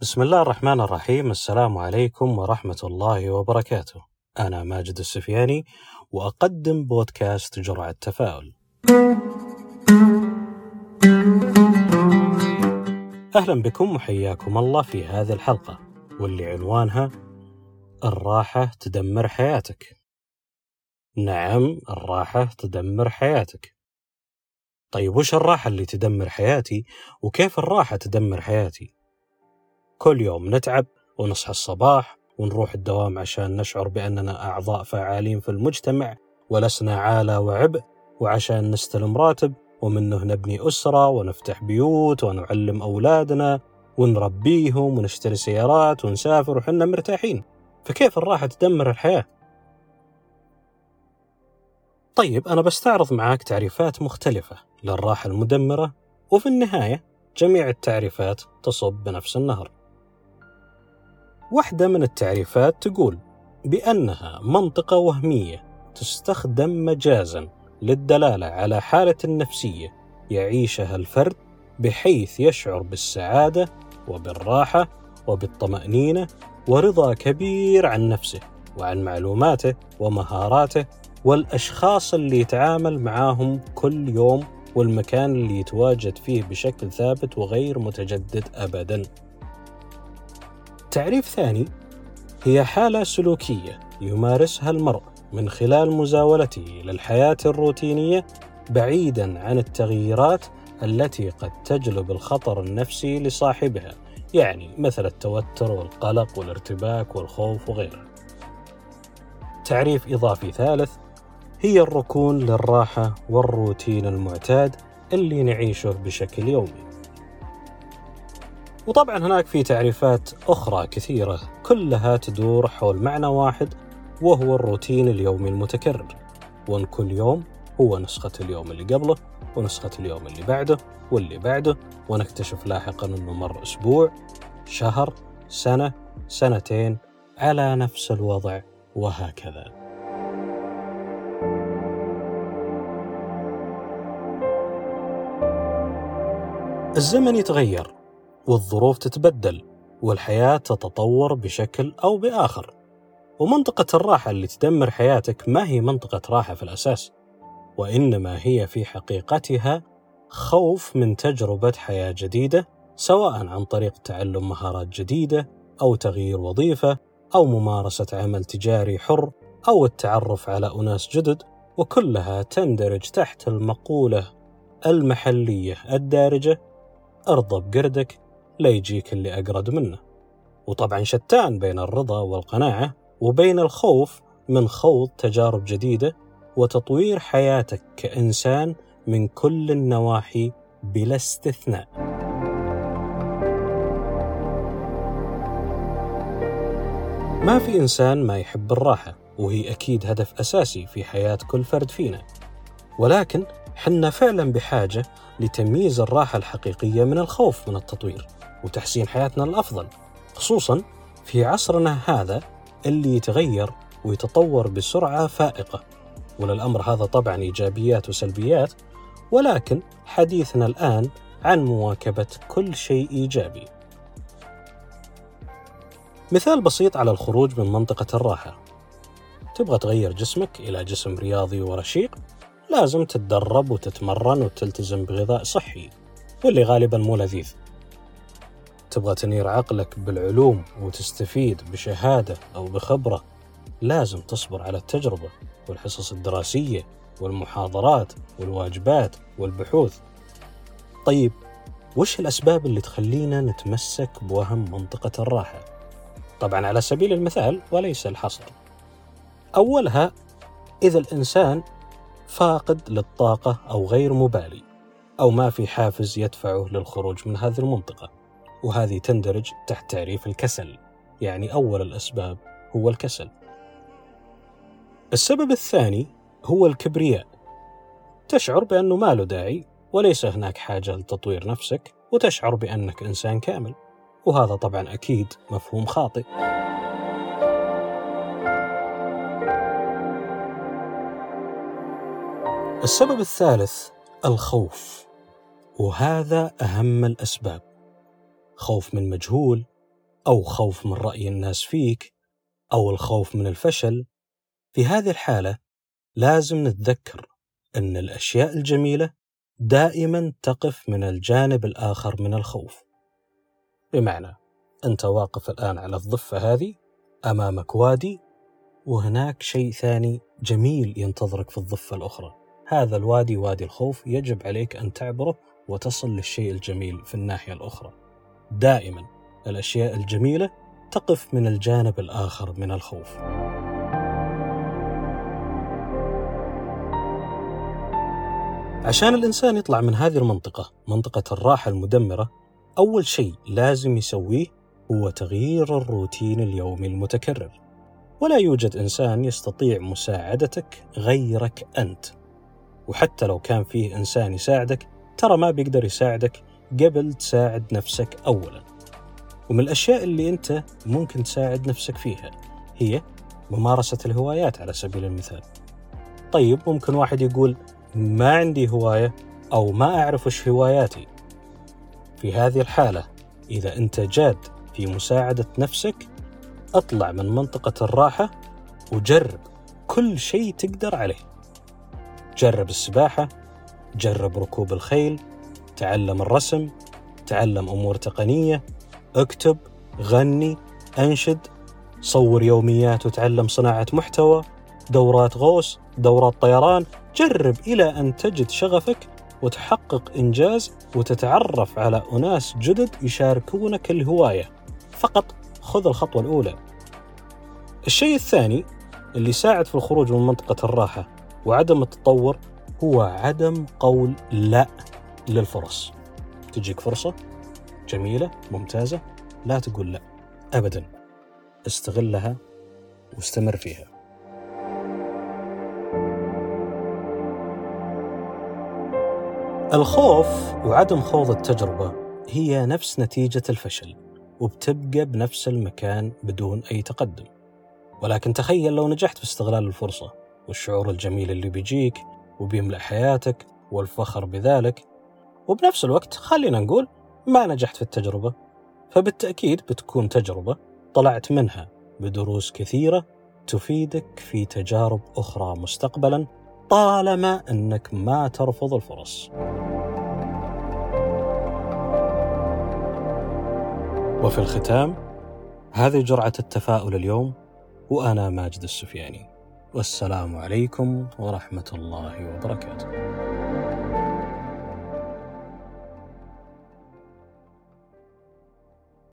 بسم الله الرحمن الرحيم. السلام عليكم ورحمة الله وبركاته. أنا ماجد السفياني وأقدم بودكاست جرعة تفاؤل أهلا بكم وحياكم الله في هذه الحلقة واللي عنوانها الراحة تدمر حياتك. نعم الراحة تدمر حياتك. طيب وش الراحة اللي تدمر حياتي وكيف الراحة تدمر حياتي؟ كل يوم نتعب ونصحى الصباح ونروح الدوام عشان نشعر بأننا أعضاء فعالين في المجتمع ولسنا عالة وعبء وعشان نستلم راتب ومنه نبني أسرة ونفتح بيوت ونعلم أولادنا ونربيهم ونشتري سيارات ونسافر وحنا مرتاحين فكيف الراحة تدمر الحياة؟ طيب أنا بستعرض معاك تعريفات مختلفة للراحة المدمرة وفي النهاية جميع التعريفات تصب بنفس النهر واحدة من التعريفات تقول بأنها منطقة وهمية تستخدم مجازا للدلالة على حالة نفسية يعيشها الفرد بحيث يشعر بالسعادة وبالراحة وبالطمأنينة ورضا كبير عن نفسه وعن معلوماته ومهاراته والأشخاص اللي يتعامل معاهم كل يوم والمكان اللي يتواجد فيه بشكل ثابت وغير متجدد أبداً. تعريف ثاني هي حالة سلوكية يمارسها المرء من خلال مزاولته للحياة الروتينية بعيدا عن التغييرات التي قد تجلب الخطر النفسي لصاحبها يعني مثل التوتر والقلق والارتباك والخوف وغيره. تعريف إضافي ثالث هي الركون للراحة والروتين المعتاد اللي نعيشه بشكل يومي. وطبعا هناك في تعريفات أخرى كثيرة كلها تدور حول معنى واحد وهو الروتين اليومي المتكرر. وأن كل يوم هو نسخة اليوم اللي قبله ونسخة اليوم اللي بعده واللي بعده. ونكتشف لاحقا أنه مر أسبوع شهر سنة سنتين على نفس الوضع وهكذا. الزمن يتغير. والظروف تتبدل والحياة تتطور بشكل أو بآخر. ومنطقة الراحة اللي تدمر حياتك ما هي منطقة راحة في الأساس وإنما هي في حقيقتها خوف من تجربة حياة جديدة سواء عن طريق تعلم مهارات جديدة أو تغيير وظيفة أو ممارسة عمل تجاري حر أو التعرف على أناس جدد وكلها تندرج تحت المقولة المحلية الدارجة أرضى بقردك لا يجيك اللي أقرد منه. وطبعا شتان بين الرضا والقناعة وبين الخوف من خوض تجارب جديدة وتطوير حياتك كإنسان من كل النواحي بلا استثناء. ما في إنسان ما يحب الراحة وهي أكيد هدف أساسي في حياة كل فرد فينا. ولكن حنا فعلا بحاجة لتمييز الراحة الحقيقية من الخوف من التطوير. وتحسين حياتنا الأفضل خصوصا في عصرنا هذا اللي يتغير ويتطور بسرعة فائقة. وللأمر هذا طبعا إيجابيات وسلبيات ولكن حديثنا الآن عن مواكبة كل شيء إيجابي. مثال بسيط على الخروج من منطقة الراحة. تبغى تغير جسمك إلى جسم رياضي ورشيق لازم تتدرب وتتمرن وتلتزم بغذاء صحي واللي غالبا مو لذيذ. تبغى تنير عقلك بالعلوم وتستفيد بشهادة أو بخبرة لازم تصبر على التجربة والحصص الدراسية والمحاضرات والواجبات والبحوث. طيب وش الأسباب اللي تخلينا نتمسك بوهم منطقة الراحة؟ طبعا على سبيل المثال وليس الحصر. أولها إذا الإنسان فاقد للطاقة أو غير مبالي أو ما في حافز يدفعه للخروج من هذه المنطقة. وهذه تندرج تحت تعريف الكسل يعني أول الأسباب هو الكسل. السبب الثاني هو الكبرياء. تشعر بأنه ما له داعي وليس هناك حاجة لتطوير نفسك وتشعر بأنك إنسان كامل. وهذا طبعا أكيد مفهوم خاطئ. السبب الثالث الخوف وهذا أهم الأسباب. خوف من مجهول أو خوف من رأي الناس فيك أو الخوف من الفشل. في هذه الحالة لازم نتذكر أن الأشياء الجميلة دائما تقف من الجانب الآخر من الخوف. بمعنى أنت واقف الآن على الضفة هذه أمامك وادي وهناك شيء ثاني جميل ينتظرك في الضفة الأخرى. هذا الوادي وادي الخوف يجب عليك أن تعبره وتصل للشيء الجميل في الناحية الأخرى. دائما الأشياء الجميلة تقف من الجانب الآخر من الخوف. عشان الإنسان يطلع من هذه المنطقة منطقة الراحة المدمرة أول شيء لازم يسويه هو تغيير الروتين اليومي المتكرر. ولا يوجد إنسان يستطيع مساعدتك غيرك أنت. وحتى لو كان فيه إنسان يساعدك ترى ما بيقدر يساعدك قبل تساعد نفسك أولا. ومن الأشياء اللي أنت ممكن تساعد نفسك فيها هي ممارسة الهوايات على سبيل المثال. طيب ممكن واحد يقول ما عندي هواية أو ما أعرف وش هواياتي. في هذه الحالة إذا أنت جاد في مساعدة نفسك أطلع من منطقة الراحة وجرب كل شيء تقدر عليه. جرب السباحة جرب ركوب الخيل تعلم الرسم تعلم أمور تقنية اكتب غني أنشد صور يوميات وتعلم صناعة محتوى دورات غوص دورات طيران. جرب إلى أن تجد شغفك وتحقق إنجاز وتتعرف على أناس جدد يشاركونك الهواية. فقط خذ الخطوة الأولى. الشيء الثاني اللي يساعد في الخروج من منطقة الراحة وعدم التطور هو عدم قول لا. للفرص. تجيك فرصة جميلة ممتازة لا تقول لا أبدا. استغلها واستمر فيها. الخوف وعدم خوض التجربة هي نفس نتيجة الفشل وبتبقى بنفس المكان بدون أي تقدم. ولكن تخيل لو نجحت في استغلال الفرصة والشعور الجميل اللي بيجيك وبيملأ حياتك والفخر بذلك وبنفس الوقت خلينا نقول ما نجحت في التجربة. فبالتأكيد بتكون تجربة طلعت منها بدروس كثيرة تفيدك في تجارب أخرى مستقبلا طالما أنك ما ترفض الفرص. وفي الختام هذه جرعة التفاؤل اليوم وأنا ماجد السفياني. والسلام عليكم ورحمة الله وبركاته.